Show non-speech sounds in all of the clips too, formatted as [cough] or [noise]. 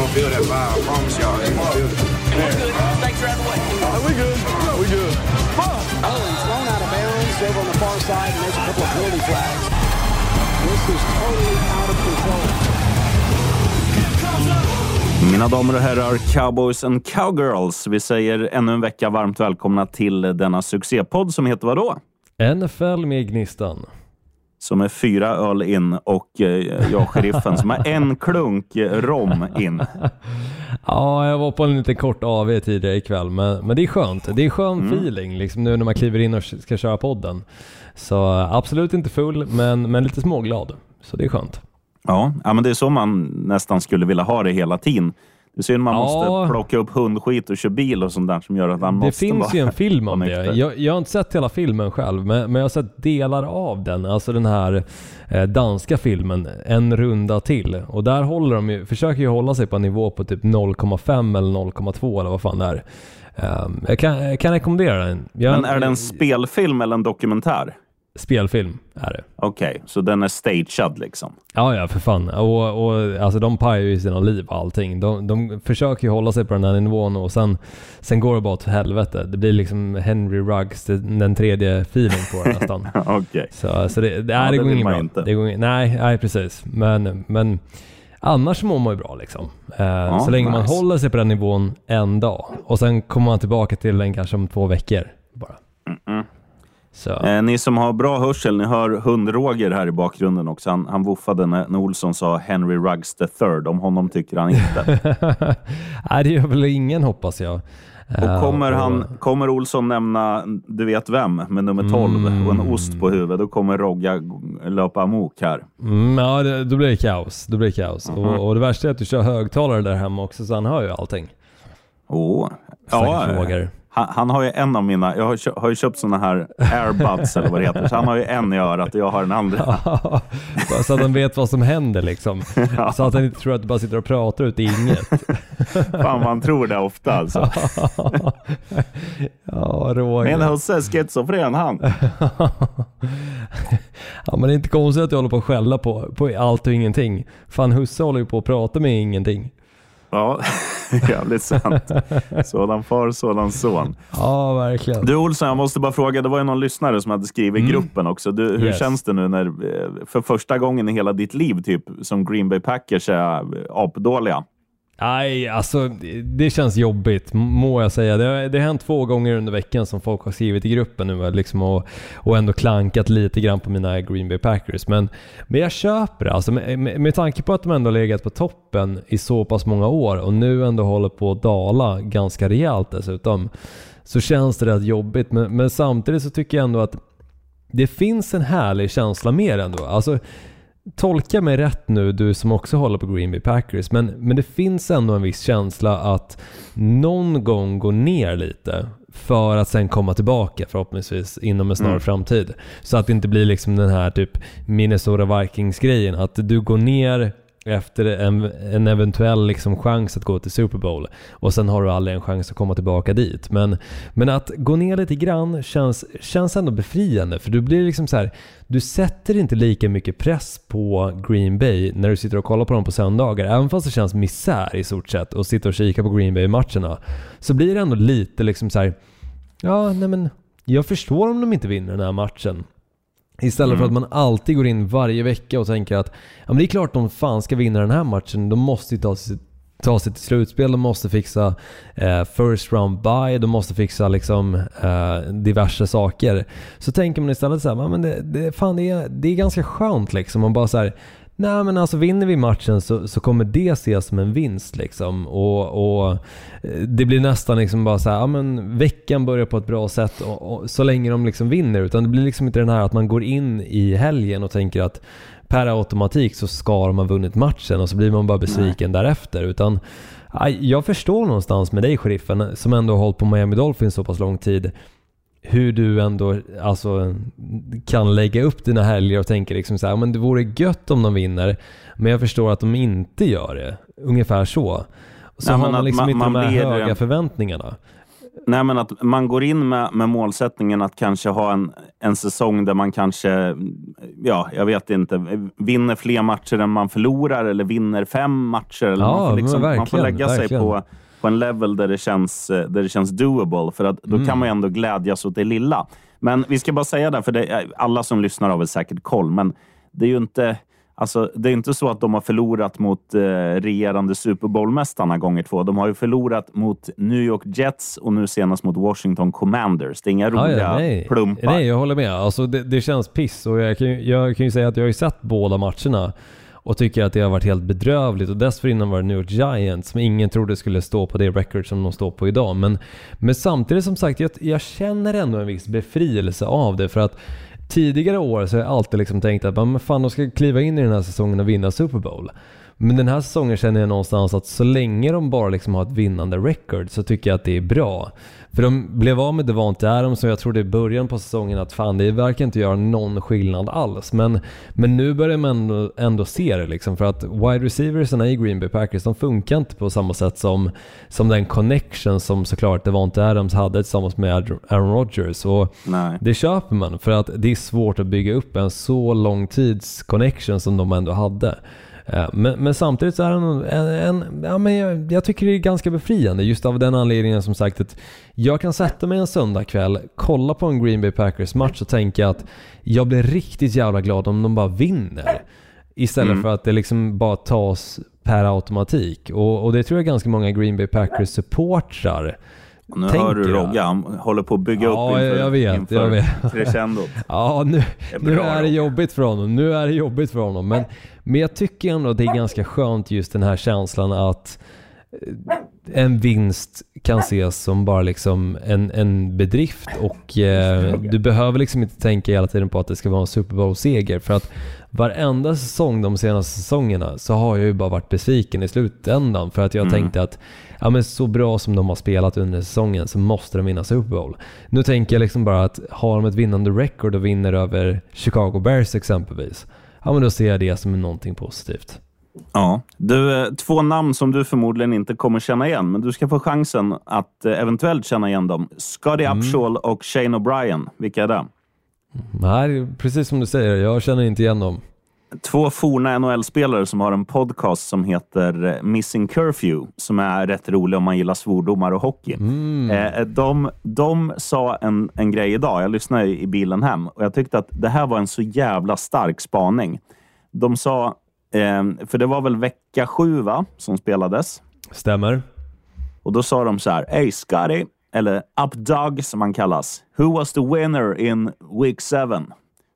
gonna feel that vibe. I promise y'all. They gonna feel it. Snakes are out of the way. we good. We good. Oh, he's thrown out of bounds over on the far side, and there's a couple of penalty flags. This is totally out of control. Mina damer och herrar, cowboys and cowgirls. Vi säger ännu en vecka varmt välkomna till denna succépodd som heter vadå? NFL med Gnistan. Som är fyra öl in och eh, jag, sheriffen, som har en klunk rom in. Ja, jag var på en lite kort AV tidigare ikväll, men, men det är skönt. Det är skön Mm. feeling liksom nu när man kliver in och ska köra podden. Så absolut inte full, men, men lite småglad. Så det är skönt. Ja, ja, men det är så man nästan skulle vilja ha det hela tiden. Det är synd man Ja. måste plocka upp hundskit och köra bil och sånt där som gör att han Det måste finns vara ju en [laughs] film om det. Jag, jag har inte sett hela filmen själv, men, men jag har sett delar av den. Alltså den här eh, danska filmen, En runda till. Och där håller de ju, försöker ju hålla sig på en nivå på typ 0,5 eller 0,2 eller vad fan det är. Ehm, jag, kan, jag kan rekommendera den. Jag, Men är det en spelfilm eller en dokumentär? Spelfilm är det. Okej, så den är stagead liksom? Ja, ja, för fan. Och, och, alltså, de pajar ju sina liv och allting. De, de försöker ju hålla sig på den här nivån och sen, sen går det bara åt helvete. Det blir liksom Henry Ruggs, den tredje feeling på det nästan. [laughs] Okej. Så, så det, det, Ja, det det går inget man bra. inte. Det går, nej, nej, precis. Men, men annars mår man ju bra liksom. Eh, så länge man nice. håller sig på den nivån en dag och sen kommer man tillbaka till den kanske om två veckor. Bara. Så. Eh, ni som har bra hörsel, ni hör hund-Roger här i bakgrunden också. Han, han woofade när, när Olsson sa Henry Ruggs the third. Om honom tycker han inte. [laughs] nej, det gör väl ingen hoppas jag. Och Eh, kommer, han, kommer Olsson nämna du vet vem med nummer 12 och en ost på huvudet, då kommer Rogga löpa amok här. Mm, ja, det, då blir det kaos. Då blir det kaos. Mhm. Och, och det värsta är att du kör högtalare där hemma också, så han hör ju allting. Åh. Stackars Ja, Roger. Han, han har ju en av mina, jag har, kö, har ju köpt såna här airbuds eller vad det heter, så han har ju en i örat och jag har den andra. [laughs] Så att han vet vad som händer liksom. Så att han inte tror att du bara sitter och pratar ut i inget. [laughs] Fan man tror det ofta alltså. Ja, Roger. Min husse är schizofren han. [laughs] Ja, men det är inte konstigt att jag håller på att skälla på, på allt och ingenting. Fan, husse håller ju på att prata med ingenting. Ja, [laughs] jävligt sant. Sådan far, sådan son. Ja, verkligen. Du Olsson, jag måste bara fråga, det var ju någon lyssnare som hade skrivit i gruppen också. Du, hur Mm. Yes. känns det nu när, eh, för första gången i hela ditt liv, typ, som Green Bay Packers är apdåliga? Nej, alltså det- känns jobbigt, må jag säga. Det har, det har hänt två gånger under veckan som folk har skrivit i gruppen nu liksom, och, och ändå klankat lite grann på mina Green Bay Packers. Men, men jag köper det. Alltså, med, med, med tanke på att de ändå legat på toppen i så pass många år och nu ändå håller på att dala ganska rejält dessutom. Så känns det rätt jobbigt. Men, men samtidigt så tycker jag ändå att det finns en härlig känsla med det ändå. Alltså, tolka mig rätt nu, du som också håller på Green Bay Packers, men, men det finns ändå en viss känsla att någon gång gå ner lite för att sen komma tillbaka förhoppningsvis inom en snar framtid. Så att det inte blir liksom den här typ Minnesota Vikings-grejen, att du går ner efter en, en eventuell liksom chans att gå till Super Bowl och sen har du aldrig en chans att komma tillbaka dit. Men, men att gå ner lite grann känns, känns ändå befriande för du blir liksom så här, du sätter inte lika mycket press på Green Bay när du sitter och kollar på dem på söndagar. Även fast det känns misär i stort sett och sitta och kika på Green Bay-matcherna så blir det ändå lite liksom så här, ja nej men jag förstår om de inte vinner den här matchen. Istället för att man alltid går in varje vecka och tänker att ja, men det är klart de fan ska vinna den här matchen. De måste ju ta sig, ta sig till slutspel, de måste fixa eh, first round by, de måste fixa liksom eh, diverse saker. Så tänker man istället så här, men det, det, fan, det, är, det är ganska skönt liksom. Man bara så här, Nej men alltså vinner vi matchen så, så kommer det ses som en vinst liksom. Och, och eh, det blir nästan liksom bara så här, ja men veckan börjar på ett bra sätt och, och, så länge de liksom vinner. Utan det blir liksom inte den här att man går in i helgen och tänker att per automatik så ska de ha vunnit matchen och så blir man bara besviken därefter. Utan jag förstår någonstans med dig sheriffen som ändå har hållit på Miami Dolphins så pass lång tid hur du ändå alltså, kan lägga upp dina helger och tänka liksom så här, men det vore gött om de vinner, men jag förstår att de inte gör det. Ungefär så. Så Ja, har man liksom man- inte man de här blir- höga förväntningarna. Nej, men att man går in med, med målsättningen att kanske ha en, en säsong där man kanske, ja, jag vet inte, vinner fler matcher än man förlorar eller vinner fem matcher. Eller Ja, man, får liksom, man får verkligen, lägga sig verkligen. på, på en level där det känns, eh, där det känns doable, för att då Mm. kan man ju ändå glädjas åt det lilla. Men vi ska bara säga det, för det, alla som lyssnar har väl säkert koll, men det är ju inte... Alltså, det är inte så att de har förlorat mot eh, regerande Super Bowl-mästarna gånger två. De har ju förlorat mot New York Jets och nu senast mot Washington Commanders. Det är inga roliga ja, nej. plumpar. Nej, jag håller med. Alltså, det, det känns piss och jag kan, jag kan ju säga att jag har ju sett båda matcherna och tycker att det har varit helt bedrövligt. Och dessförinnan var det New York Giants som ingen trodde skulle stå på det record som de står på idag. Men, men samtidigt som sagt, jag, jag känner ändå en viss befrielse av det för att tidigare år så har jag alltid liksom tänkt att men fan, de ska kliva in i den här säsongen och vinna Super Bowl. Men den här säsongen känner jag någonstans att så länge de bara liksom har ett vinnande record så tycker jag att det är bra. För de blev av med Devante Adams och jag trodde i början på säsongen att fan det verkar inte göra någon skillnad alls. Men, men nu börjar man ändå, ändå se det liksom för att wide receiversarna i Green Bay Packers de funkar inte på samma sätt som, som den connection som såklart Devante Adams hade tillsammans med Aaron Rodgers. Och Nej. det köper man för att det är svårt att bygga upp en så lång tids connection som de ändå hade. Eh, Men, men samtidigt så är en, en, en ja, men jag, jag tycker det är ganska befriande just av den anledningen som sagt att jag kan sätta mig en söndagkväll, kolla på en Green Bay Packers match och tänka att jag blir riktigt jävla glad om de bara vinner. Istället Mm. för att det liksom bara tas per automatik. Och, och det tror jag ganska många Green Bay Packers supportrar Nu tänker hör du han håller på att bygga Ja, upp inför, jag vet, inför jag vet. crescendot. [laughs] Ja, nu, är nu är det jobbigt för honom. Nu är det jobbigt för honom. Men, men jag tycker ändå att det är ganska skönt just den här känslan att eh, en vinst kan ses som bara liksom en, en bedrift och eh, du behöver liksom inte tänka hela tiden på att det ska vara en Super Bowl-seger för att varenda säsong de senaste säsongerna så har jag ju bara varit besviken i slutändan för att jag Mm. tänkte att ja, men så bra som de har spelat under säsongen så måste de vinna Super Bowl. Nu tänker jag liksom bara att har de ett vinnande record och vinner över Chicago Bears exempelvis, ja men då ser jag det som någonting positivt. Ja. Du, eh, två namn som du förmodligen inte kommer känna igen, men du ska få chansen att eh, eventuellt känna igen dem. Scotty Mm. Upshaw och Shane O'Brien. Vilka är det? Nej, precis som du säger, jag känner inte igen dem. Två forna NHL-spelare som har en podcast som heter eh, Missing Curfew, som är rätt rolig om man gillar svordomar och hockey. Mm. Eh, de, de sa en, en grej idag, jag lyssnade i bilen hem, och jag tyckte att det här var en så jävla stark spaning. De sa, eh, för det var väl vecka sju va, som spelades, Stämmer. och då sa de så här, Hey Scotty, eller Updog som han kallas. Who was the winner in week 7?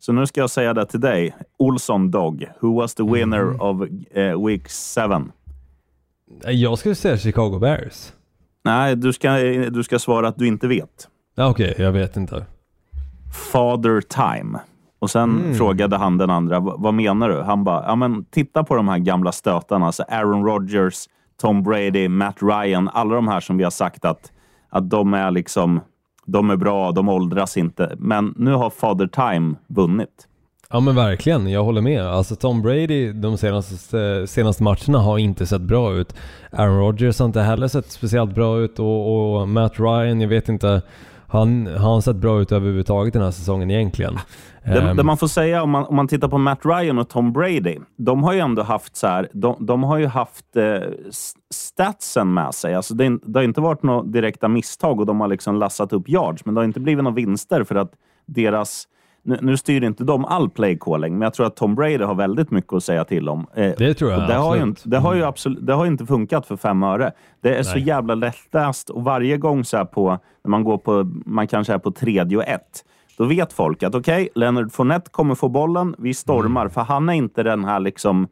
Så nu ska jag säga det till dig. Olsson Dog. Who was the winner of eh, week 7? Jag skulle säga Chicago Bears. Nej, du ska, du ska svara att du inte vet. Ja, Okej, jag vet inte. Father Time. Och sen frågade han den andra, "Va- vad menar du? Han bara, ja men titta på de här gamla stötarna. Alltså Aaron Rodgers, Tom Brady, Matt Ryan. Alla de här som vi har sagt att, att de är liksom, de är bra, de åldras inte. Men nu har Father Time vunnit. Ja men verkligen, jag håller med. Alltså Tom Brady de senaste, senaste matcherna har inte sett bra ut. Aaron Rodgers har inte heller sett speciellt bra ut och, och Matt Ryan, jag vet inte, han, har han sett bra ut överhuvudtaget den här säsongen egentligen? Det, Ehm, det man får säga om man, om man tittar på Matt Ryan och Tom Brady. De har ju ändå haft så här, de, de har ju haft eh, statsen med sig. Alltså det, det har inte varit några direkta misstag och de har liksom lassat upp yards, men det har inte blivit några vinster för att deras... Nu, nu styr inte de all play calling, men jag tror att Tom Brady har väldigt mycket att säga till om. Eh, Det tror jag, och det har, ju absolut. inte, det, har ju absolut, det har ju inte funkat för fem öre. Det är så Nej. jävla lättläst och varje gång så på, när man går på, man kanske är på tredje och ett, då vet folk att okej, Leonard Fournette kommer få bollen, vi stormar, Mm. för han är inte den här liksom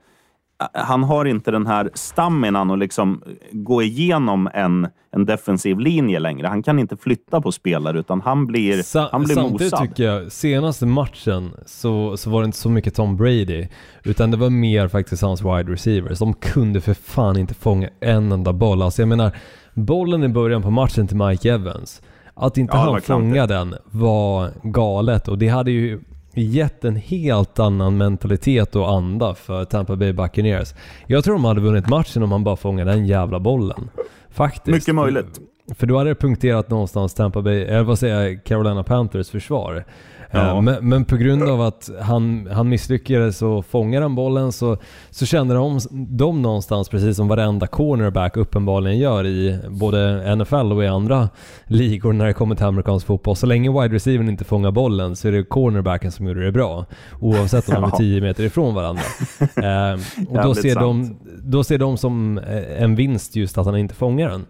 han har inte den här staminan att liksom gå igenom en, en defensiv linje längre. Han kan inte flytta på spelare, utan han blir, Sa- han blir samtidigt mosad. tycker jag, senaste matchen så, så var det inte så mycket Tom Brady, utan det var mer faktiskt hans wide receivers. De kunde för fan inte fånga en enda boll. Alltså jag menar, bollen i början på matchen till Mike Evans, att inte Ja, han fångade den var galet och det hade ju gett en helt annan mentalitet och anda för Tampa Bay Buccaneers. Jag tror de hade vunnit matchen om han bara fångade den jävla bollen. Faktiskt. Mycket möjligt. för då hade det punkterat någonstans Tampa Bay, eller vad säger jag, Carolina Panthers försvar. Ja. Eh, Men, men på grund av att han, han misslyckades och fångade den bollen så, så kände de, de någonstans, precis som varenda cornerback uppenbarligen gör i både NFL och i andra ligor när det kommer till amerikansk fotboll. Så länge wide receivern inte fångar bollen så är det cornerbacken som gjorde det bra. Oavsett om de är Ja. 10 meter ifrån varandra. [laughs] Eh, och då ser, de, då ser de som eh, en vinst just att han inte fångar den.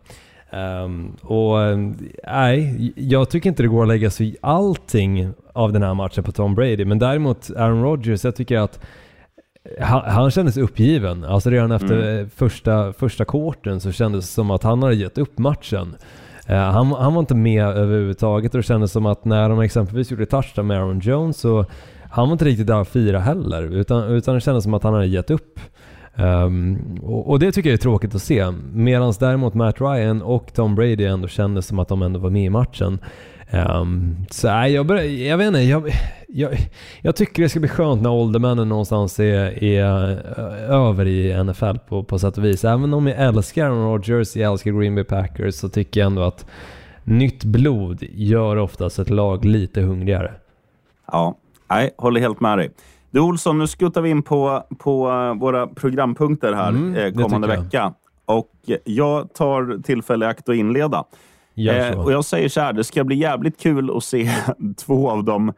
Ehm, och eh, nej, jag tycker inte det går att lägga sig i allting av den här matchen på Tom Brady, men däremot Aaron Rodgers, jag tycker att han, han kändes uppgiven. Alltså redan efter eh, första, första quartern så kändes det som att han hade gett upp matchen. Eh, han, han var inte med överhuvudtaget och det kändes som att när de exempelvis gjorde touchdown med Aaron Jones så han var inte riktigt där att fira heller, utan, utan det kändes som att han hade gett upp. Ehm, och, och det tycker jag är tråkigt att se. Medan däremot Matt Ryan och Tom Brady ändå kändes som att de ändå var med i matchen. Ehm, så nej, jag, börjar, jag vet inte, jag, jag, jag tycker det ska bli skönt när åldermännen någonstans är, är över i NFL på, på sätt och vis. Även om jag älskar Aaron Rodgers, jag älskar Green Bay Packers, så tycker jag ändå att nytt blod gör oftast ett lag lite hungrigare. Ja, nej, håller helt med dig. Du Olsson, nu skuttar vi in på, på eh, våra programpunkter här Mm, eh, kommande jag. vecka. Och jag tar tillfälle i akt att inleda. Eh, och jag säger så här, det ska bli jävligt kul att se [laughs] två av de,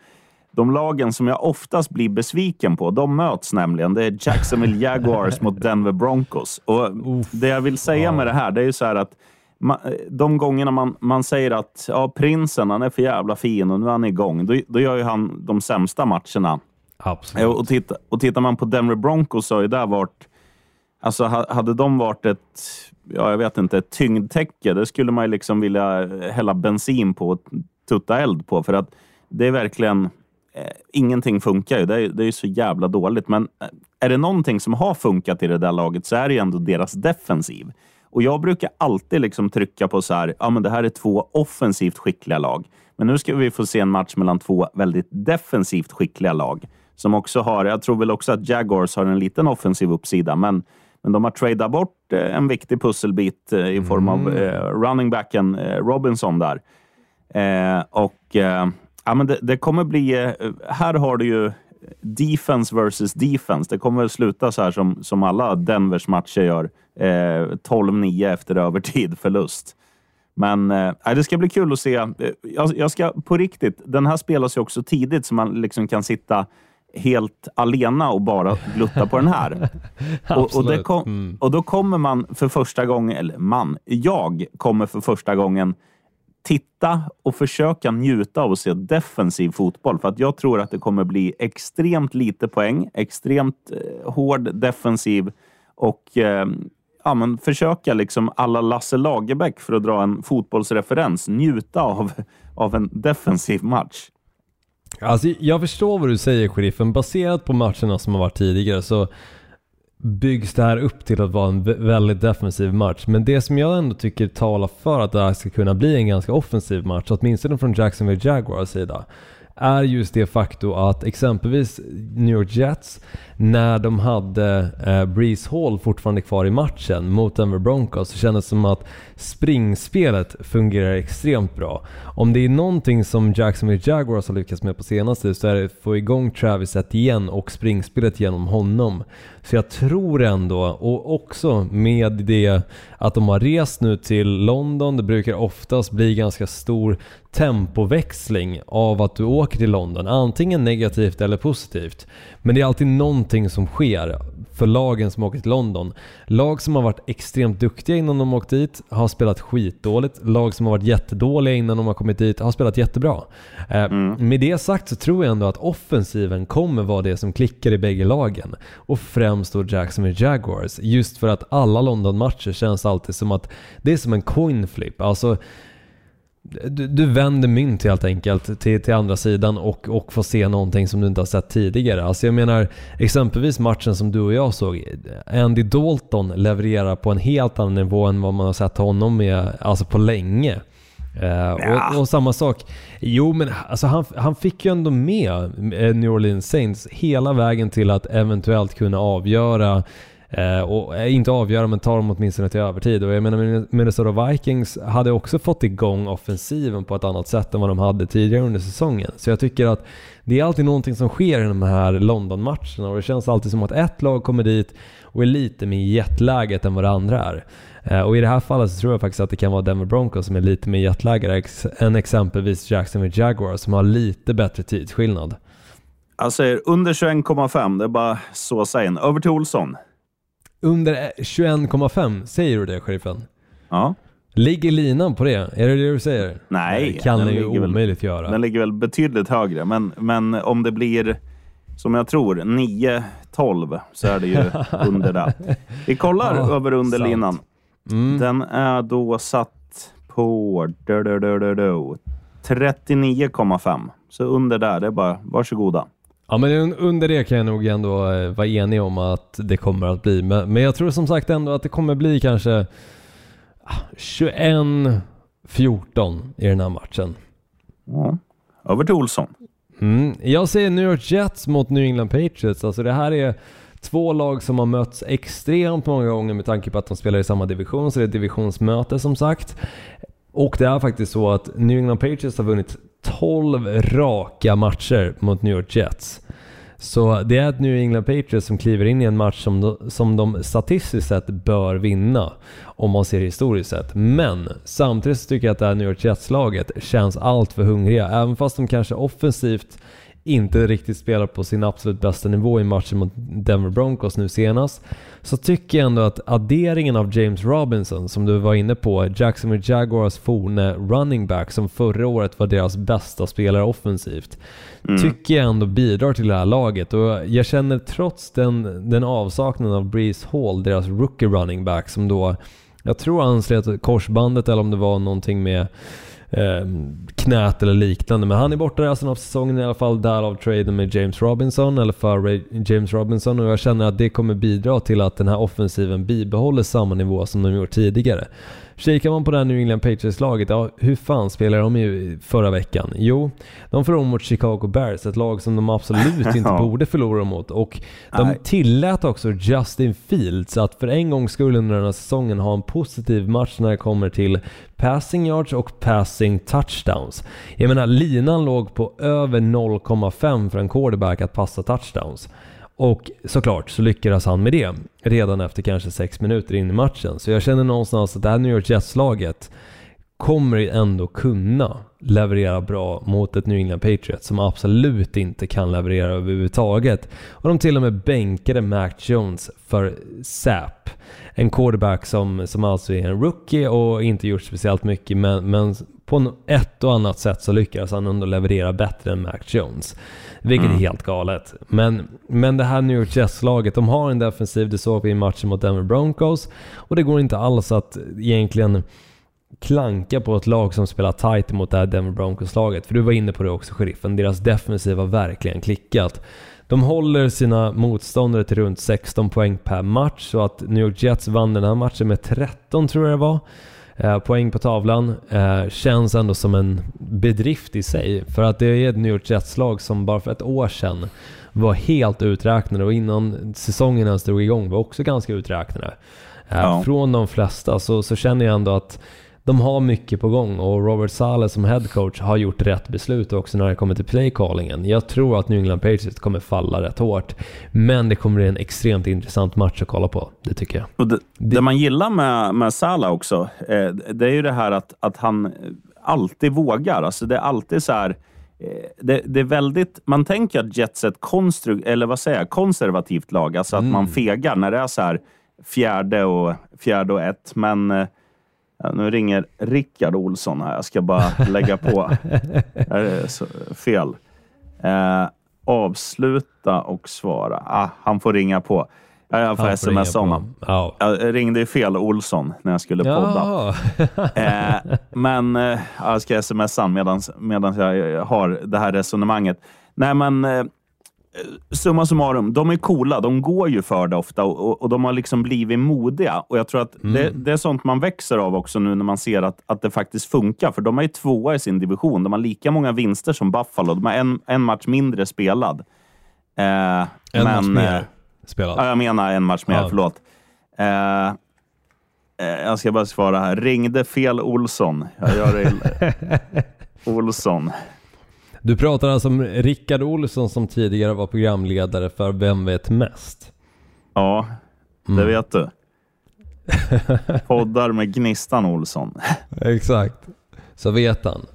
de lagen som jag oftast blir besviken på. De möts nämligen. Det är Jacksonville [laughs] Jaguars mot Denver Broncos. Och Det jag vill säga med det här, det är ju så här att ma- de gångerna man, man säger att ja, prinsen han är för jävla fin och nu är han igång, då, då gör ju han de sämsta matcherna. Absolut. Och, titta, och tittar man på Denver Broncos så har ju där varit... Alltså ha- hade de varit ett, ja, jag vet inte, ett tyngdtäcke, det skulle man ju liksom vilja hälla bensin på och tutta eld på. För att det är verkligen... Eh, ingenting funkar ju. Det är, det är ju så jävla dåligt. Men eh, är det någonting som har funkat i det där laget så är det ju ändå deras defensiv. Och jag brukar alltid liksom trycka på så här, ja men det här är två offensivt skickliga lag. Men nu ska vi få se en match mellan två väldigt defensivt skickliga lag. Som också har, jag tror väl också att Jaguars har en liten offensiv uppsida, men, men de har tradat bort eh, en viktig pusselbit eh, i form av eh, running backen eh, Robinson där. Eh, och eh, ja, men det, det kommer bli, eh, här har du ju defense versus defense. Det kommer väl sluta så här som, som alla Denvers matcher gör. Eh, 12-9 efter övertid förlust. Men eh, det ska bli kul att se. Eh, Jag, jag ska på riktigt, den här spelas ju också tidigt så man liksom kan sitta helt alena och bara glutta på den här. [laughs] och, och, kom, Mm. och då kommer man för första gången, eller man, jag kommer för första gången titta och försöka njuta av att se defensiv fotboll. För att jag tror att det kommer bli extremt lite poäng, extremt eh, hård defensiv och eh, ja, men försöka liksom alla Lasse Lagerbäck för att dra en fotbollsreferens, njuta av, av en defensiv match. Alltså, jag förstår vad du säger sheriffen. Baserat på matcherna som har varit tidigare så byggs det här upp till att vara en väldigt defensiv match. Men det som jag ändå tycker talar för att det här ska kunna bli en ganska offensiv match, åtminstone från Jacksonville Jaguars sida, är just det faktum att exempelvis New York Jets, när de hade eh, Breeze Hall fortfarande kvar i matchen mot Denver Broncos, så kändes det som att springspelet fungerar extremt bra. Om det är någonting som Jacksonville Jaguars har lyckats med på senaste så är det att få igång Travis igen och springspelet genom honom. Så jag tror ändå, och också med det att de har rest nu till London, det brukar oftast bli ganska stor tempoväxling av att du åker till London, antingen negativt eller positivt. Men det är alltid någonting som sker för lagen som åker till London. Lag som har varit extremt duktiga innan de åkt dit har spelat skitdåligt. Lag som har varit jättedåliga innan de har kommit dit har spelat jättebra. Eh, Med det sagt så tror jag ändå att offensiven kommer vara det som klickar i bägge lagen. Och främst då Jacksonville Jaguars. Just för att alla London-matcher känns alltid som att det är som en coin flip. Alltså du, du vänder mynt helt enkelt till, till andra sidan och, och får se någonting som du inte har sett tidigare. Alltså jag menar exempelvis matchen som du och jag såg. Andy Dalton levererar på en helt annan nivå än vad man har sett honom med alltså på länge. Eh, och, och samma sak. Jo men alltså han, han fick ju ändå med eh, New Orleans Saints hela vägen till att eventuellt kunna avgöra Eh, och eh, inte avgöra men tar dem åtminstone till övertid. Och jag menar Minnesota Vikings hade också fått igång offensiven på ett annat sätt än vad de hade tidigare under säsongen. Så jag tycker att det är alltid någonting som sker i de här London-matcherna och det känns alltid som att ett lag kommer dit och är lite mer jetlaget än vad det andra är. Eh, och i det här fallet så tror jag faktiskt att det kan vara Denver Broncos som är lite mer jetlaggade än exempelvis Jacksonville Jaguars som har lite bättre tidsskillnad. Jag säger under 21,5. Det är bara så sägen. Över till Olsson. Under 21,5, säger du det sheriffen? Ja. Ligger linan på det? Är det det du säger? Nej. Det kan den ju omöjligt väl, göra. Den ligger väl betydligt högre, men, men om det blir som jag tror 9-12 så är det ju [laughs] under det. Vi kollar ja, över underlinan. Mm. Den är då satt på 39,5. Så under där, det är bara varsågoda. Ja men under det kan jag nog ändå eh, vara enig om att det kommer att bli. Men jag tror som sagt ändå att det kommer bli kanske 21-14 i den här matchen. Ja. Över till Olsson. Mm. Jag säger New York Jets mot New England Patriots. Alltså det här är två lag som har mötts extremt många gånger med tanke på att de spelar i samma division, så det är divisionsmöte som sagt. Och det är faktiskt så att New England Patriots har vunnit 12 raka matcher mot New York Jets. Så det är ett New England Patriots som kliver in i en match som de, som de statistiskt sett bör vinna, om man ser historiskt sett. Men samtidigt så tycker jag att det här New York Jets-laget känns allt för hungriga, även fast de kanske offensivt inte riktigt spelar på sin absolut bästa nivå i matchen mot Denver Broncos nu senast, så tycker jag ändå att adderingen av James Robinson, som du var inne på, Jacksonville Jaguars forne running back, som förra året var deras bästa spelare offensivt, mm. tycker jag ändå bidrar till det här laget. Och jag känner trots den, den avsaknaden av Breeze Hall, deras rookie running back, som då, jag tror anslet korsbandet eller om det var någonting med eh, knät eller liknande. Men han är borta resten av säsongen i alla fall, därav traden med James Robinson, eller för James Robinson. Och jag känner att det kommer bidra till att den här offensiven bibehåller samma nivå som de gjort tidigare. Kikar man på det här New England Patriots-laget, ja hur fan spelade de ju förra veckan? Jo, de förlorade mot Chicago Bears, ett lag som de absolut [laughs] inte borde förlora mot. Och de Nej. tillät också Justin Fields att för en gångs skull under den här säsongen ha en positiv match när det kommer till passing yards och passing touchdowns. Jag menar, linan låg på över 0,5 för en quarterback att passa touchdowns. Och såklart så lyckades han med det redan efter kanske sex minuter in i matchen. Så jag känner någonstans att det här New York Jets-laget kommer ändå kunna leverera bra mot ett New England Patriots som absolut inte kan leverera överhuvudtaget. Och de till och med bänkade Mac Jones för SAP. En quarterback som, som alltså är en rookie och inte gjort speciellt mycket men, men på ett och annat sätt så lyckades han ändå leverera bättre än Mac Jones. Vilket mm. är helt galet. Men, men det här New York Jets-laget, de har en defensiv, det såg vi i matchen mot Denver Broncos. Och det går inte alls att egentligen klanka på ett lag som spelar tight mot det här Denver Broncos-laget. För du var inne på det också, sheriffen. Deras defensiv har verkligen klickat. De håller sina motståndare till runt 16 poäng per match, så att New York Jets vann den här matchen med 13 tror jag det var. Eh, poäng på tavlan eh, känns ändå som en bedrift i sig. För att det är ett New York Jets-lag som bara för ett år sedan var helt uträknade och innan säsongen ens drog igång var också ganska uträknade. Eh, ja. Från de flesta så, så känner jag ändå att de har mycket på gång och Robert Saleh som headcoach har gjort rätt beslut också när det kommer till playcallingen. Jag tror att New England Patriots kommer falla rätt hårt. Men det kommer bli en extremt intressant match att kolla på. Det tycker jag. Och det, det man gillar med, med Salah också, eh, det är ju det här att, att han alltid vågar. Alltså det är alltid så här... Eh, det, det, är väldigt, man tänker att Jets är ett konstru, eller vad säger jag, konservativt lag, alltså att mm. man fegar när det är så här fjärde och, fjärde och ett. Men eh, nu ringer Rickard Olsson här. Jag ska bara [laughs] lägga på. fel. Eh, avsluta och svara. Ah, han får ringa på. Jag får smsa honom. Ja. Jag ringde ju fel Olsson när jag skulle podda. [laughs] eh, men eh, jag ska smsa honom medan jag har det här resonemanget. Nej, men Eh, summa summarum, de är coola. De går ju för det ofta och, och de har liksom blivit modiga. Och Jag tror att mm. det, det, är sånt man växer av också nu när man ser att, att det faktiskt funkar. För de är ju tvåa i sin division. De har lika många vinster som Buffalo. De har en, en match mindre spelad. Eh, en men, match mer. spelat. Ja, jag menar en match mer, Ja. förlåt. Eh, eh, jag ska bara svara här. Ringde fel Olsson. Jag gör det. [laughs] Olsson. Du pratar alltså om Rickard Olsson som tidigare var programledare för Vem vet mest? Ja, det Mm. vet du. [laughs] Poddar med Gnistan Olsson. Exakt. Så vet han.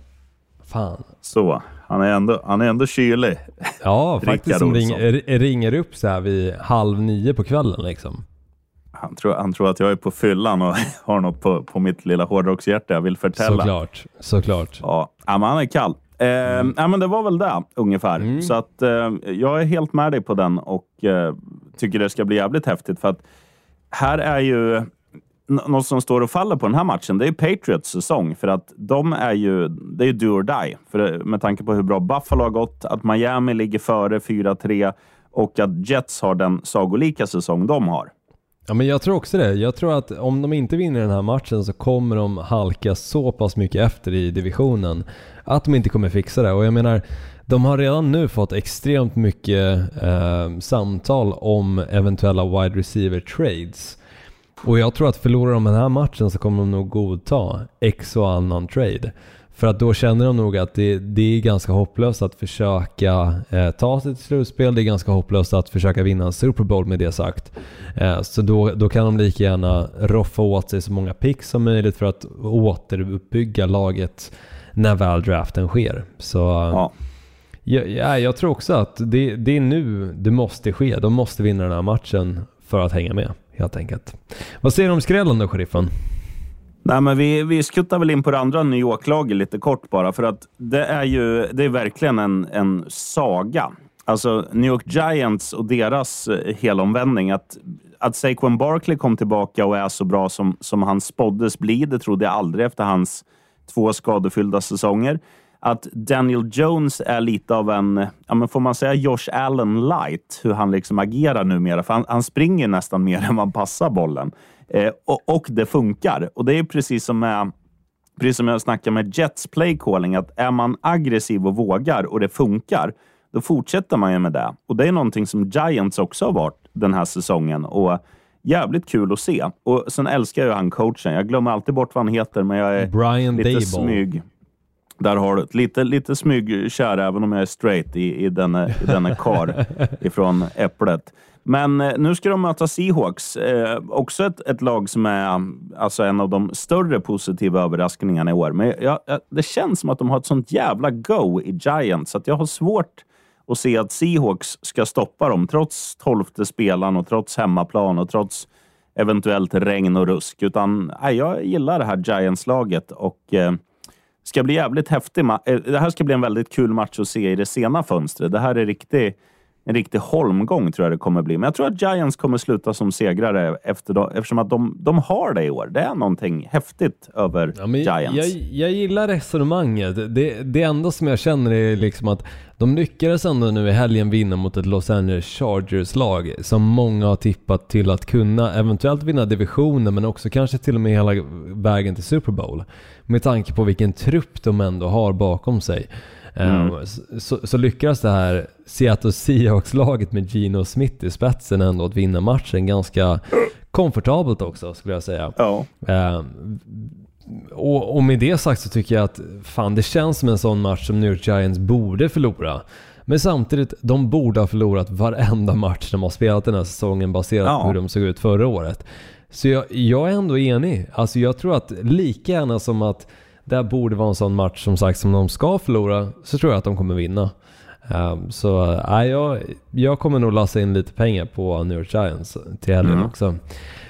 Fan. Så, han är ändå, han är ändå kylig. Ja, faktiskt som Olsson. ringer, upp så här vid halv nio på kvällen liksom. Han tror, han tror att jag är på fyllan och [laughs] har något på, på mitt lilla hårdrockshjärta jag vill förtälla. Såklart, såklart. Ja men han är kall. Eh, ja, men det var väl det ungefär. Mm. Så att, eh, jag är helt med dig på den och eh, tycker det ska bli jävligt häftigt. För att här är ju något som står och faller på den här matchen. Det är Patriots säsong. För att de är ju, det är ju do or die. För, med tanke på hur bra Buffalo har gått, att Miami ligger före 4-3 och att Jets har den sagolika säsong de har. Ja men jag tror också det. Jag tror att om de inte vinner den här matchen så kommer de halka så pass mycket efter i divisionen att de inte kommer fixa det. Och jag menar, de har redan nu fått extremt mycket eh, samtal om eventuella wide receiver trades. Och jag tror att förlorar de den här matchen så kommer de nog godta X och annan trade. För att då känner de nog att det, det är ganska hopplöst att försöka eh, ta sig till slutspel. Det är ganska hopplöst att försöka vinna en Super Bowl med det sagt. Eh, så då, då kan de lika gärna roffa åt sig så många picks som möjligt för att återuppbygga laget när väl draften sker. Så Ja. ja, ja, jag tror också att det, det är nu det måste ske. De måste vinna den här matchen för att hänga med helt enkelt. Vad säger du om skrällen då, sheriffen? Nej, men vi, vi skuttar väl in på det andra New York-laget lite kort bara, för att det är ju det är verkligen en, en saga. Alltså New York Giants och deras eh, helomvändning. Att, att Saquon Barkley kom tillbaka och är så bra som, som han spåddes bli, det trodde jag aldrig efter hans två skadefyllda säsonger. Att Daniel Jones är lite av en, ja men får man säga Josh Allen light, hur han liksom agerar numera. För han, han springer nästan mer [laughs] än man passar bollen. Eh, och, och det funkar. Och det är precis som med Precis som jag snackade med Jets play calling, att är man aggressiv och vågar och det funkar, då fortsätter man ju med det. Och det är någonting som Giants också har varit den här säsongen. Och jävligt kul att se. Och sen älskar jag han coachen. Jag glömmer alltid bort vad han heter, men jag är Brian lite Daboll. smyg. Där har du lite, lite smygkär, även om jag är straight i, i denna, i denna kar [laughs] ifrån Äpplet. Men eh, nu ska de möta Seahawks. Eh, också ett, ett lag som är alltså en av de större positiva överraskningarna i år. Men jag, jag, det känns som att de har ett sånt jävla go i Giants, så att jag har svårt att se att Seahawks ska stoppa dem, trots tolfte spelaren och trots hemmaplan och trots eventuellt regn och rusk. Utan nej, jag gillar det här Giants-laget och eh, ska bli jävligt häftig. ma- eh, Det här ska bli en väldigt kul match att se i det sena fönstret. Det här är riktigt en riktig holmgång tror jag det kommer bli. Men jag tror att Giants kommer sluta som segrare efter då, eftersom att de, de har det i år. Det är någonting häftigt över Ja, Giants. jag, jag gillar resonemanget. Det, det enda som jag känner är liksom att de lyckades ändå nu i helgen vinna mot ett Los Angeles Chargers-lag som många har tippat till att kunna eventuellt vinna divisionen men också kanske till och med hela vägen till Super Bowl. Med tanke på vilken trupp de ändå har bakom sig. Mm. Eh, Så, så lyckas det här Seattle Seahawks-laget med Gino Smith i spetsen ändå att vinna matchen ganska komfortabelt också skulle jag säga. Ja. Eh, och, och med det sagt så tycker jag att fan det känns som en sån match som New York Giants borde förlora. Men samtidigt, de borde ha förlorat varenda match de har spelat den här säsongen baserat Ja. på hur de såg ut förra året. Så jag, jag är ändå enig. Alltså jag tror att lika gärna som att det här borde vara en sån match som sagt som de ska förlora, så tror jag att de kommer vinna. Um, så äh, jag, jag kommer nog lassa in lite pengar på New York Giants till helgen Mm. också.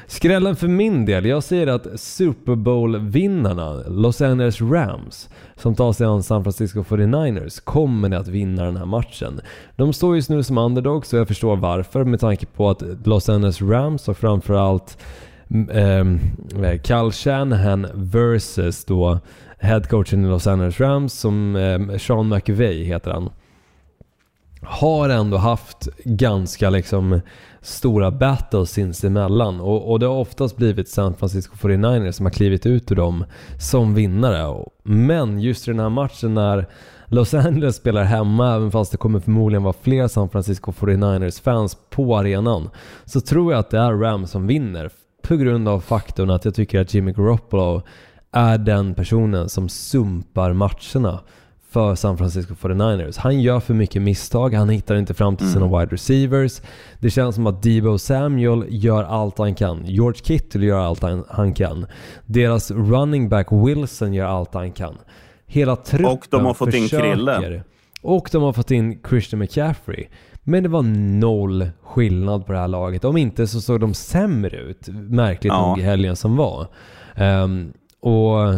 Skrällen för min del, jag säger att Super Bowl-vinnarna, Los Angeles Rams, som tar sig an San Francisco 49ers, kommer att vinna den här matchen. De står just nu som underdogs och jag förstår varför med tanke på att Los Angeles Rams och framförallt um, Kyle Shanahan versus då headcoachen i Los Angeles Rams som eh, Sean McVay heter han har ändå haft ganska liksom stora battles sinsemellan och, och det har oftast blivit San Francisco 49ers som har klivit ut ur dem som vinnare. Men just i den här matchen när, Los Angeles spelar hemma, även fast det kommer förmodligen vara fler San Francisco 49ers-fans på arenan, så tror jag att det är Rams som vinner. På grund av faktorn att jag tycker att Jimmy Garoppolo är den personen som sumpar matcherna för San Francisco 49ers. Han gör för mycket misstag, han hittar inte fram till sina mm. wide receivers. Det känns som att Debo Samuel gör allt han kan. George Kittle gör allt han, kan. Deras running back Wilson gör allt han kan. Hela truppen Och de har fått försöker. in Krille. Och de har fått in Christian McCaffrey. Men det var noll skillnad på det här laget. Om inte så såg de sämre ut, märkligt ja. nog, i helgen som var. Um, och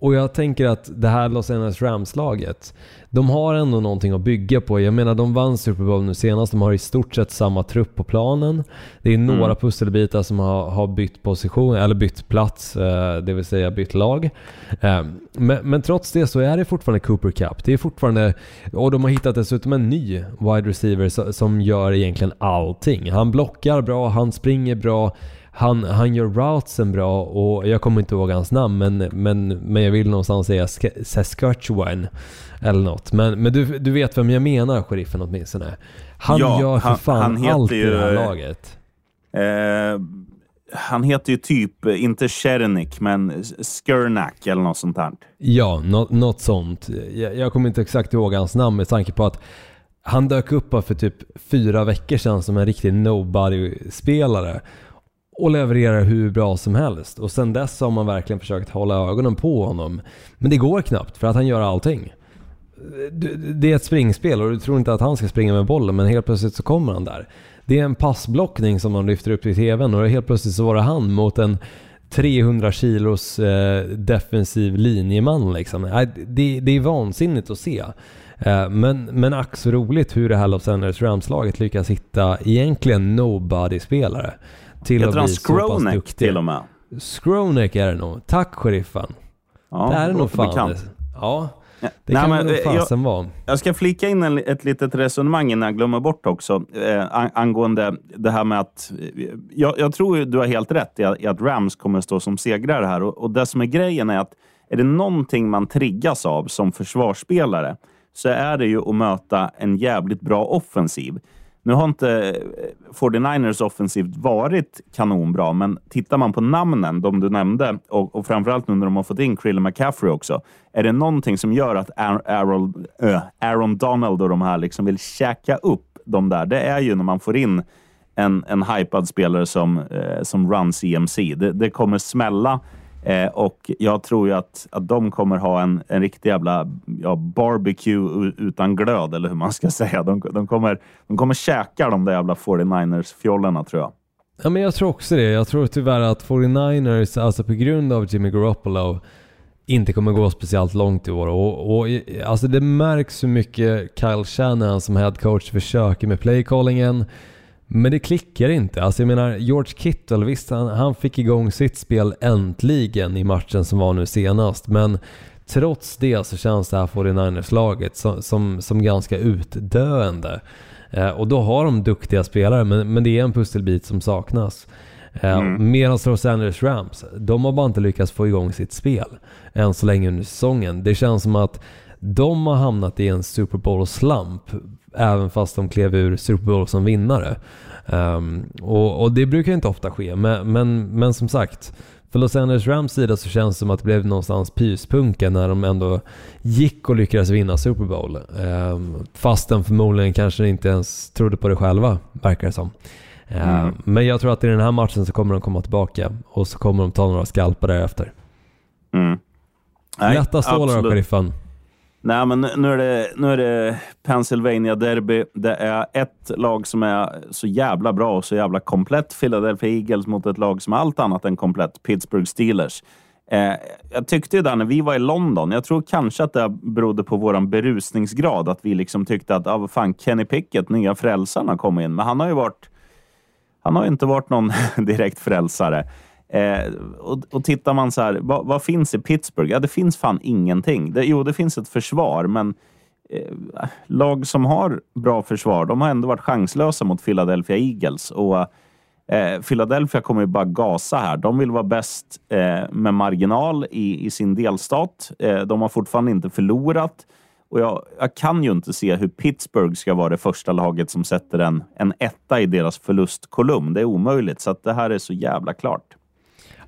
och jag tänker att det här Los Angeles Rams-laget, de har ändå någonting att bygga på. Jag menar, de vann Super Bowl nu senast. De har i stort sett samma trupp på planen. Det är några mm. pusselbitar som har, har bytt position, eller bytt plats, eh, det vill säga bytt lag. Eh, men, men, trots det så är det fortfarande Cooper Cup. Det är fortfarande, och de har hittat dessutom en ny wide receiver som gör egentligen allting. Han blockar bra, han springer bra, han, han gör routsen bra och jag kommer inte ihåg hans namn men, men, men jag vill någonstans säga Saskatchewan eller något. Men, men du, du vet vem jag menar, sheriffen åtminstone. Han ja, gör för han, fan han allt ju, i det här laget. Eh, han heter ju typ, inte Chernik, men Skurnak eller något sånt här. Ja, något, något sånt. Jag, jag kommer inte exakt ihåg hans namn med tanke på att han dök upp för typ fyra veckor sedan som en riktig nobody-spelare och levererar hur bra som helst. Och sen dess har man verkligen försökt hålla ögonen på honom. Men det går knappt för att han gör allting. Det är ett springspel och du tror inte att han ska springa med bollen men helt plötsligt så kommer han där. Det är en passblockning som de lyfter upp i TVn och helt plötsligt så var det han mot en 300 kilos eh, defensiv linjeman liksom. Det, det är vansinnigt att se. Eh, men, men ack så roligt hur det här Los Angeles Rams-laget lyckas hitta egentligen nobody-spelare till Heter att bli så pass duktig. till och med? Skronek är det nog. Tack sheriffen. Ja, det är det nog fan. Bekant. Ja, det Nej, kan men, nog fasen vara. Jag ska flika in en, ett litet resonemang innan jag glömmer bort också. Eh, angående det här med att... Jag, jag tror du har helt rätt i att, i att Rams kommer stå som segrare här. Och, och det som är grejen är att är det någonting man triggas av som försvarsspelare så är det ju att möta en jävligt bra offensiv. Nu har inte eh, 49ers offensivt varit kanonbra, men tittar man på namnen, de du nämnde, och, och framförallt nu när de har fått in Krill McCaffrey också. Är det någonting som gör att Aaron, äh, Aaron Donald och de här liksom vill käka upp de där, det är ju när man får in en, en hypad spelare som, eh, som Run CMC. Det, det kommer smälla Eh, och jag tror ju att, att de kommer ha en, en riktig jävla ja, barbecue utan glöd, eller hur man ska [laughs] säga. De, de, kommer, de kommer käka de där jävla 49ers-fjollorna, tror jag. Ja, men jag tror också det. Jag tror tyvärr att 49ers, alltså på grund av Jimmy Garoppolo, inte kommer gå speciellt långt i år. Och, och, alltså det märks hur mycket Kyle Shanahan som head coach försöker med playcallingen. Men det klickar inte. Alltså jag menar, George Kittle, visst han, han fick igång sitt spel äntligen i matchen som var nu senast. Men trots det så känns det här 49ers-laget som, som, som, ganska utdöende. Eh, och då har de duktiga spelare, men, men det är en pusselbit som saknas. Eh, mm. Medan Los Angeles Rams, de har bara inte lyckats få igång sitt spel än så länge under säsongen. Det känns som att de har hamnat i en Super Bowl-slump även fast de klev ur Super Bowl som vinnare. Um, och, och, det brukar inte ofta ske, men, men, men som sagt, för Los Angeles Rams sida så känns det som att det blev någonstans pyspunken när de ändå gick och lyckades vinna Super Bowl. Um, fastän förmodligen kanske inte ens trodde på det själva, verkar det som. Mm. Uh, men jag tror att i den här matchen så kommer de komma tillbaka och så kommer de ta några skalpar därefter. Mm. Lätta stålar av sheriffen. Nej, men nu är det, nu är det Pennsylvania Derby. Det är ett lag som är så jävla bra och så jävla komplett. Philadelphia Eagles mot ett lag som är allt annat än komplett. Pittsburgh Steelers. Eh, jag tyckte ju där när vi var i London, jag tror kanske att det berodde på vår berusningsgrad, att vi liksom tyckte att ah, fan, Kenny Pickett, nya frälsaren, har kommit in. Men han har ju varit... Han har ju inte varit någon [laughs] direkt frälsare. Eh, och, och tittar man så här, vad, vad, finns i Pittsburgh? Ja, det finns fan ingenting. Det, jo, det finns ett försvar, men eh, lag som har bra försvar, de har ändå varit chanslösa mot Philadelphia Eagles. Och eh, Philadelphia kommer ju bara gasa här. De vill vara bäst eh, med marginal i, i sin delstat. Eh, de har fortfarande inte förlorat. Och jag, jag, kan ju inte se hur Pittsburgh ska vara det första laget som sätter en, en etta i deras förlustkolumn. Det är omöjligt, så att det här är så jävla klart.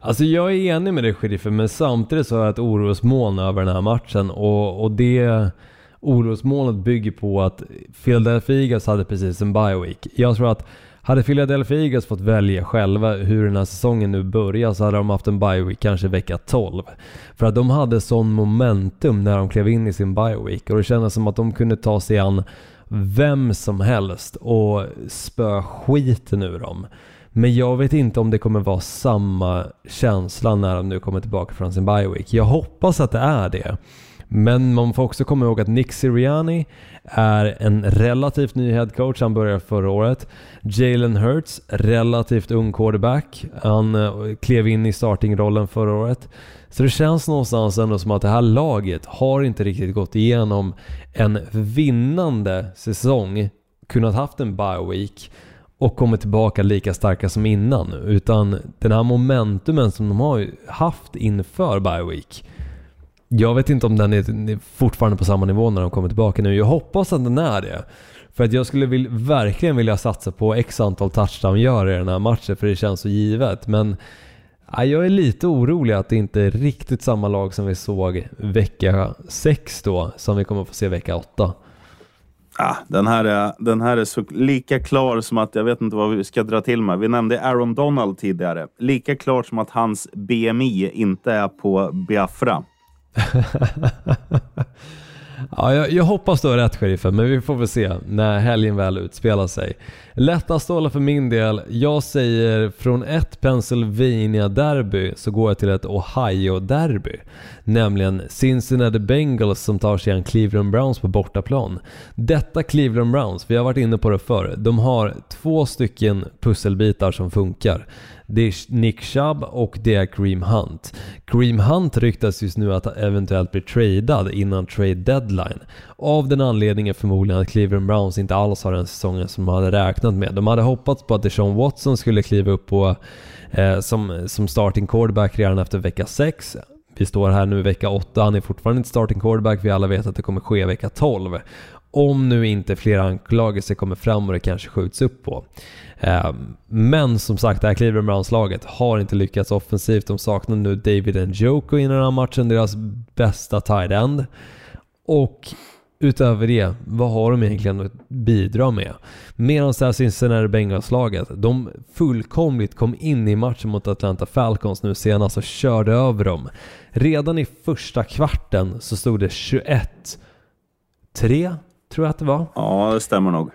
Alltså jag är enig med dig sheriffen, men samtidigt så har jag ett orosmoln över den här matchen och, och det orosmolnet bygger på att Philadelphia Eagles hade precis en bye week. Jag tror att hade Philadelphia Eagles fått välja själva hur den här säsongen nu börjar så hade de haft en bye week kanske vecka 12. För att de hade sån momentum när de klev in i sin bye week och det kändes som att de kunde ta sig an vem som helst och spö skiten ur dem. Men jag vet inte om det kommer vara samma känsla när de nu kommer tillbaka från sin bye week. Jag hoppas att det är det. Men man får också komma ihåg att Nick Sirianni är en relativt ny headcoach. Han började förra året. Jalen Hurts, relativt ung quarterback. Han eh, klev in i startingrollen förra året. Så det känns någonstans ändå som att det här laget har inte riktigt gått igenom en vinnande säsong, kunnat haft en bye week och kommer tillbaka lika starka som innan. Utan den här momentumen som de har haft inför bye week jag vet inte om den är fortfarande på samma nivå när de kommer tillbaka nu. Jag hoppas att den är det. För att jag skulle vill, verkligen vilja satsa på x antal touchdown-gör i den här matchen för det känns så givet. Men ja, jag är lite orolig att det inte är riktigt samma lag som vi såg vecka 6 då, som vi kommer få se vecka 8. Ah, den, här är, den här är så lika klar som att, jag vet inte vad vi ska dra till med. Vi nämnde Aaron Donald tidigare. Lika klart som att hans BMI inte är på Biafra. [laughs] ja, jag, jag, hoppas du har rätt sheriffen, men vi får väl se när helgen väl utspelar sig. Lättast stålar för min del, jag säger från ett Pennsylvania-derby så går jag till ett Ohio-derby. Nämligen Cincinnati Bengals som tar sig an Cleveland Browns på bortaplan. Detta Cleveland Browns, vi har varit inne på det förr, de har två stycken pusselbitar som funkar. Det är Nick Chubb och det är Kareem Hunt. Kareem Hunt ryktas just nu att eventuellt bli tradad innan trade deadline. Av den anledningen förmodligen att Cleveland Browns inte alls har den säsongen som de hade räknat med. De hade hoppats på att Deshaun Watson skulle kliva upp på, eh, som, som starting quarterback redan efter vecka 6. Vi står här nu i vecka 8, han är fortfarande inte starting quarterback, vi alla vet att det kommer ske vecka 12. Om nu inte fler anklagelser kommer fram och det kanske skjuts upp på. Ehm, men som sagt, det här Cleveland Browns-laget har inte lyckats offensivt. De saknar nu David Njoku i den här matchen, deras bästa tight end. Och utöver det, vad har de egentligen att bidra med? Medan det här Cincinnati Bengals-laget, de fullkomligt kom in i matchen mot Atlanta Falcons nu senast och körde över dem. Redan i första kvarten så stod det 21-3, tror jag att det var. Ja, det stämmer nog.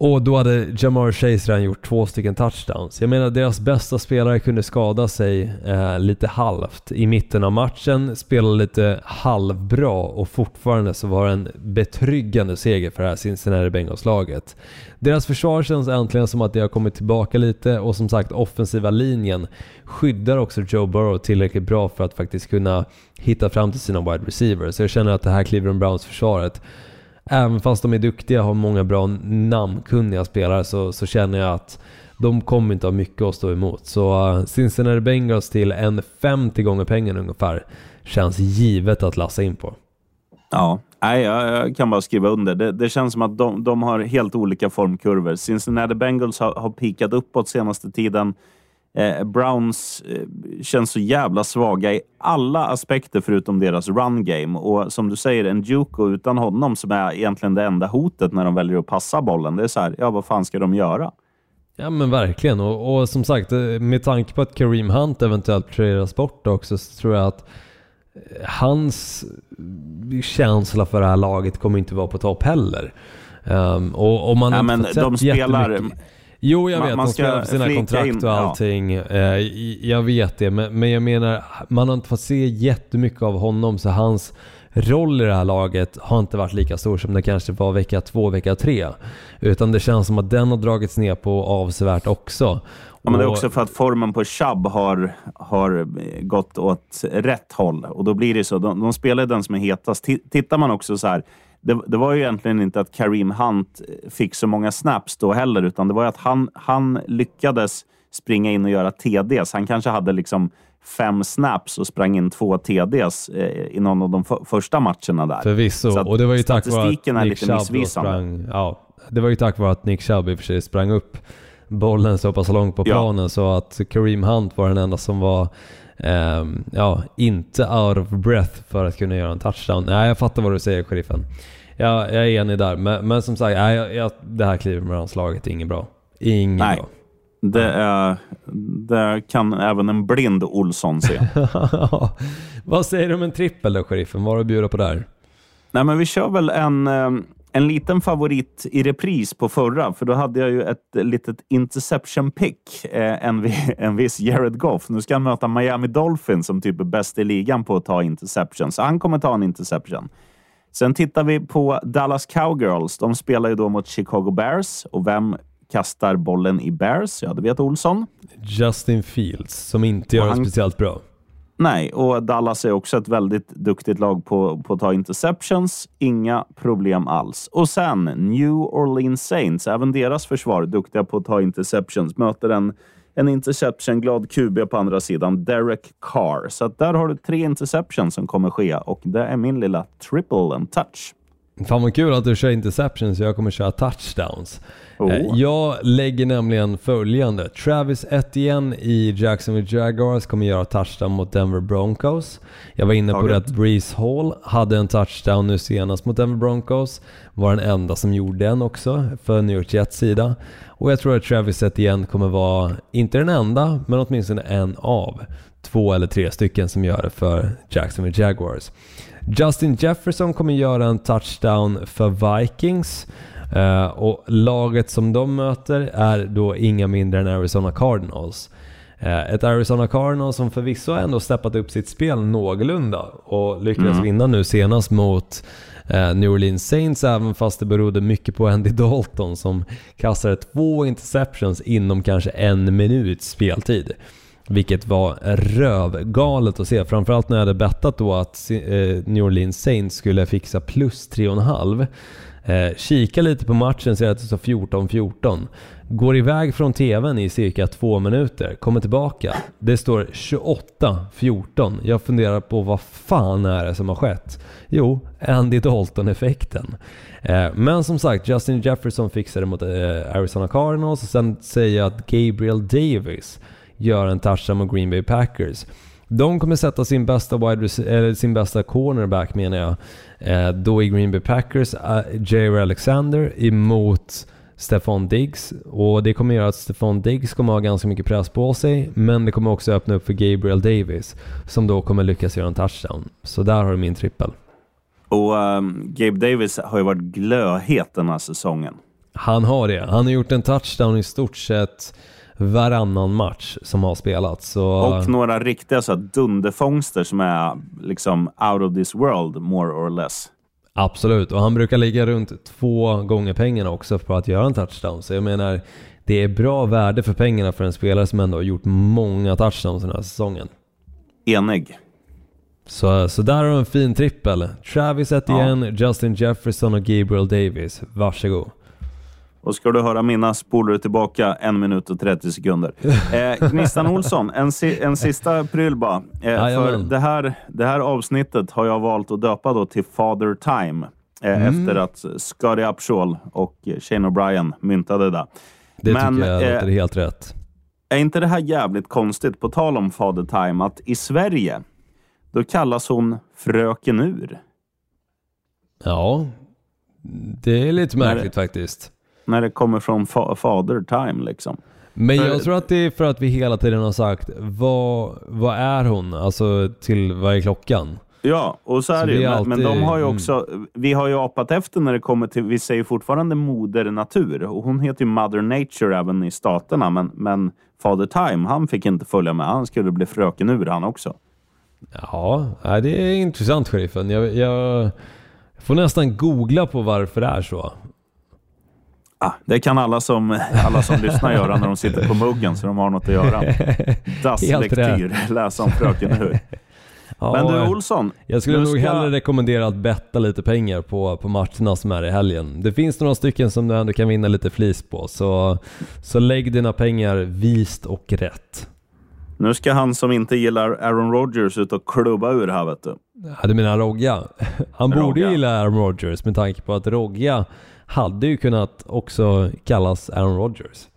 Och då hade Jamar Chase redan gjort två stycken touchdowns. Jag menar, deras bästa spelare kunde skada sig eh, lite halvt i mitten av matchen, spela lite halvbra och fortfarande så var det en betryggande seger för det här Cincinnati Bengals-laget. Deras försvar känns äntligen som att det har kommit tillbaka lite och som sagt offensiva linjen skyddar också Joe Burrow tillräckligt bra för att faktiskt kunna hitta fram till sina wide receivers. Så jag känner att det här Cleveland Browns-försvaret även fast de är duktiga och har många bra namnkunniga spelare så, så känner jag att de kommer inte ha mycket att stå emot. Så uh, Cincinnati Bengals till en 50 gånger pengarna ungefär känns givet att lassa in på. Ja, nej, jag, kan bara skriva under. Det, det känns som att de, de, har helt olika formkurvor. Cincinnati Bengals har, har pikat uppåt senaste tiden. Eh, Browns eh, känns så jävla svaga i alla aspekter förutom deras run game. Och som du säger, en Juko utan honom som är egentligen det enda hotet när de väljer att passa bollen. Det är så här, ja vad fan ska de göra? Ja men verkligen och, och som sagt eh, med tanke på att Kareem Hunt eventuellt traderas bort också så tror jag att hans känsla för det här laget kommer inte vara på topp heller. Um, och, och man ja, men de spelar... Jo, jag vet. Man, de spelar för sina kontrakt in, och allting. Ja. Eh, jag vet det, men, men jag menar, man har inte fått se jättemycket av honom, så hans roll i det här laget har inte varit lika stor som det kanske var vecka två, vecka tre. Utan det känns som att den har dragits ner på avsevärt också. Ja, men det är också för att formen på Chubb har, har gått åt rätt håll. Och då blir det så. De, de spelar den som är hetast. Tittar man också så här det, det, var ju egentligen inte att Kareem Hunt fick så många snaps då heller, utan det var att han, han lyckades springa in och göra TDs. Han kanske hade liksom fem snaps och sprang in två TDs eh, i någon av de första matcherna där. Förvisso, Så och det var ju tack vare är att Nick Chubb sprang, ja, det var ju tack vare att Nick Chubb i och för sig sprang upp bollen så pass långt på Ja. planen så att Kareem Hunt var den enda som var ehm, ja, inte out of breath för att kunna göra en touchdown. Nej, jag fattar vad du säger, sheriffen. Jag, jag är enig där, men, men som sagt, nej, jag, jag, det här Cleveland-landslaget är inget bra. Inget Nej. bra. Det, är, det kan även en blind Olsson se. [laughs] Vad säger du om en trippel då, sheriffen? Vad har du att bjuda på där? Nej, men vi kör väl en, eh, en liten favorit i repris på förra, för då hade jag ju ett litet interception pick. Eh, en, [laughs] en viss Jared Goff. Nu ska han möta Miami Dolphins som typ är bäst i ligan på att ta interception, så han kommer ta en interception. Sen tittar vi på Dallas Cowgirls. De spelar ju då mot Chicago Bears och vem kastar bollen i Bears? Ja, det vet Olsson. Justin Fields, som inte gör det han- speciellt bra. Nej, och Dallas är också ett väldigt duktigt lag på, på att ta interceptions. Inga problem alls. Och sen New Orleans Saints, även deras försvar, duktiga på att ta interceptions, möter en, en interception-glad QB på andra sidan, Derek Carr. Så att där har du tre interceptions som kommer ske och det är min lilla triple and touch. Fan vad kul att du kör interceptions, jag kommer köra touchdowns. Oh. Eh, Jag lägger nämligen följande. Travis Etienne i Jacksonville Jaguars kommer göra touchdown mot Denver Broncos. Jag var inne på Taget. det att Breeze Hall hade en touchdown nu senast mot Denver Broncos. Var den enda som gjorde en också för New York Jets sida. Och jag tror att Travis Etienne kommer vara, inte den enda, men åtminstone en av två eller tre stycken som gör det för Jacksonville Jaguars. Justin Jefferson kommer göra en touchdown för Vikings. Eh, och laget som de möter är då inga mindre än Arizona Cardinals. Eh, ett Arizona Cardinals som förvisso ändå steppat upp sitt spel någorlunda och lyckades vinna nu senast mot eh, New Orleans Saints även fast det berodde mycket på Andy Dalton som kastade två interceptions inom kanske en minuts speltid. Vilket var rövgalet att se. Framförallt när jag hade bettat då att eh, New Orleans Saints skulle fixa plus 3,5. Eh, kika lite på matchen, ser att det står 14-14. Går iväg från TVn i cirka två minuter, kommer tillbaka. Det står 28-14. Jag funderar på vad fan är det som har skett? Jo, Andy Dalton-effekten. Eh, men som sagt, Justin Jefferson fixade mot eh, Arizona Cardinals och sen säger jag att Gabriel Davis gör en touchdown mot Green Bay Packers. De kommer sätta sin bästa, wide eller sin bästa cornerback menar jag, eh, då i Green Bay Packers, eh, Jair Alexander emot Stefan Diggs. Och det kommer göra att Stefan Diggs kommer ha ganska mycket press på sig, men det kommer också öppna upp för Gabriel Davis, som då kommer lyckas göra en touchdown. Så där har du min trippel. Och ehm, Gabe Davis har ju varit glödhet den här säsongen. Han har det. Han har gjort en touchdown i stort sett varannan match som har spelats. Så... Och några riktiga så dunderfångster som är liksom out of this world, more or less. Absolut, och han brukar ligga runt två gånger pengarna också på att göra en touchdown. Så jag menar, det är bra värde för pengarna för en spelare som ändå har gjort många touchdowns den här säsongen. Enig. Så, så där har du en fin trippel. Travis Etienne, Justin Jefferson och Gabriel Davis. Varsågod. Och ska du höra mina spolar du tillbaka en minut och 30 sekunder. [laughs] Eh, Gnistan Olsson, en, si en sista pryl bara. Eh, för det här, det här avsnittet har jag valt att döpa då till Father Time. Eh, Mm. Efter att Scotty Upshaw och Shane O'Brien myntade det. Det Men, tycker jag eh, låter helt rätt. Är inte det här jävligt konstigt, på tal om Father Time, att i Sverige, då kallas hon Fröken Ur. Ja, det är lite När- märkligt faktiskt. När det kommer från fa Father Time liksom. Men jag tror att det är för att vi hela tiden har sagt vad, vad är hon? Alltså till vad är klockan? Ja, och så är Så det ju. Men, men de alltid- har ju mm. också, vi har ju apat efter när det kommer till, vi säger fortfarande moder natur. Och hon heter ju Mother Nature även i staterna. Men, men Father Time, han fick inte följa med. Han skulle bli fröken ur han också. Ja, det är intressant sheriffen. Jag, jag får nästan googla på varför det är så. Ah, det kan alla som, alla som lyssnar göra när de sitter på muggen så de har något att göra. [laughs] Dasslektyr, läsa om fröken ur. Ja, Men du Olsson, jag skulle nog ska- hellre rekommendera att betta lite pengar på, på matcherna som är i helgen. Det finns några stycken som du ändå kan vinna lite flis på, så, så lägg dina pengar vist och rätt. Nu ska han som inte gillar Aaron Rodgers ut och klubba ur här vet du. Ja, du menar Rogga? Han borde Rogga. gilla Aaron Rodgers med tanke på att Rogga hade ju kunnat också kallas Aaron Rodgers.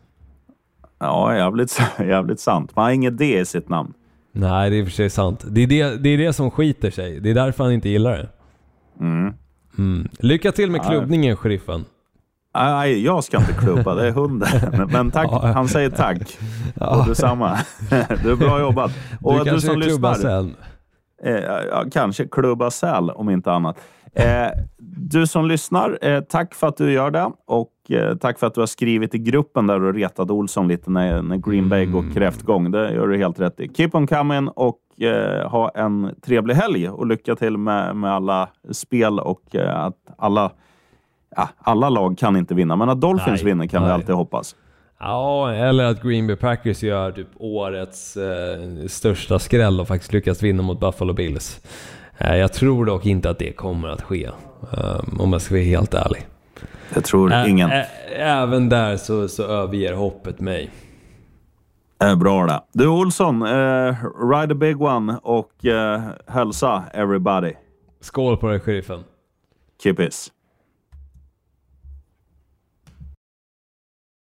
Ja, jävligt, [laughs] jävligt sant. Man har inget D i sitt namn. Nej, det är i och för sig sant. Det är det, det är det som skiter sig. Det är därför han inte gillar det. Mm. Mm. Lycka till med klubbningen, sheriffen. Nej, jag ska inte klubba. Det är hunden. [laughs] Men tack. Han säger tack. Och detsamma. [laughs] Du är bra jobbat. Och du du, kanske som ska klubba lyssnar. sen. Eh, kanske klubba säl om inte annat. Eh, du som lyssnar, eh, tack för att du gör det och eh, tack för att du har skrivit i gruppen där du retade Olsson lite när, när Green Bay går Mm. kräftgång. Det gör du helt rätt i. Keep on coming och eh, ha en trevlig helg och lycka till med, med alla spel och eh, att alla, ja, alla lag kan inte vinna, men att Dolphins Nej, vinner kan vi nej. alltid hoppas. Ja, eller att Green Bay Packers gör typ årets största skräll och faktiskt lyckas vinna mot Buffalo Bills. Eh, jag tror dock inte att det kommer att ske, eh, om jag ska vara helt ärlig. Det tror Ä- ingen. ä- även där så, så överger hoppet mig. Eh, bra det. Du Olsson, eh, ride a big one och eh, hälsa everybody. Skål på dig, sheriffen. Peace.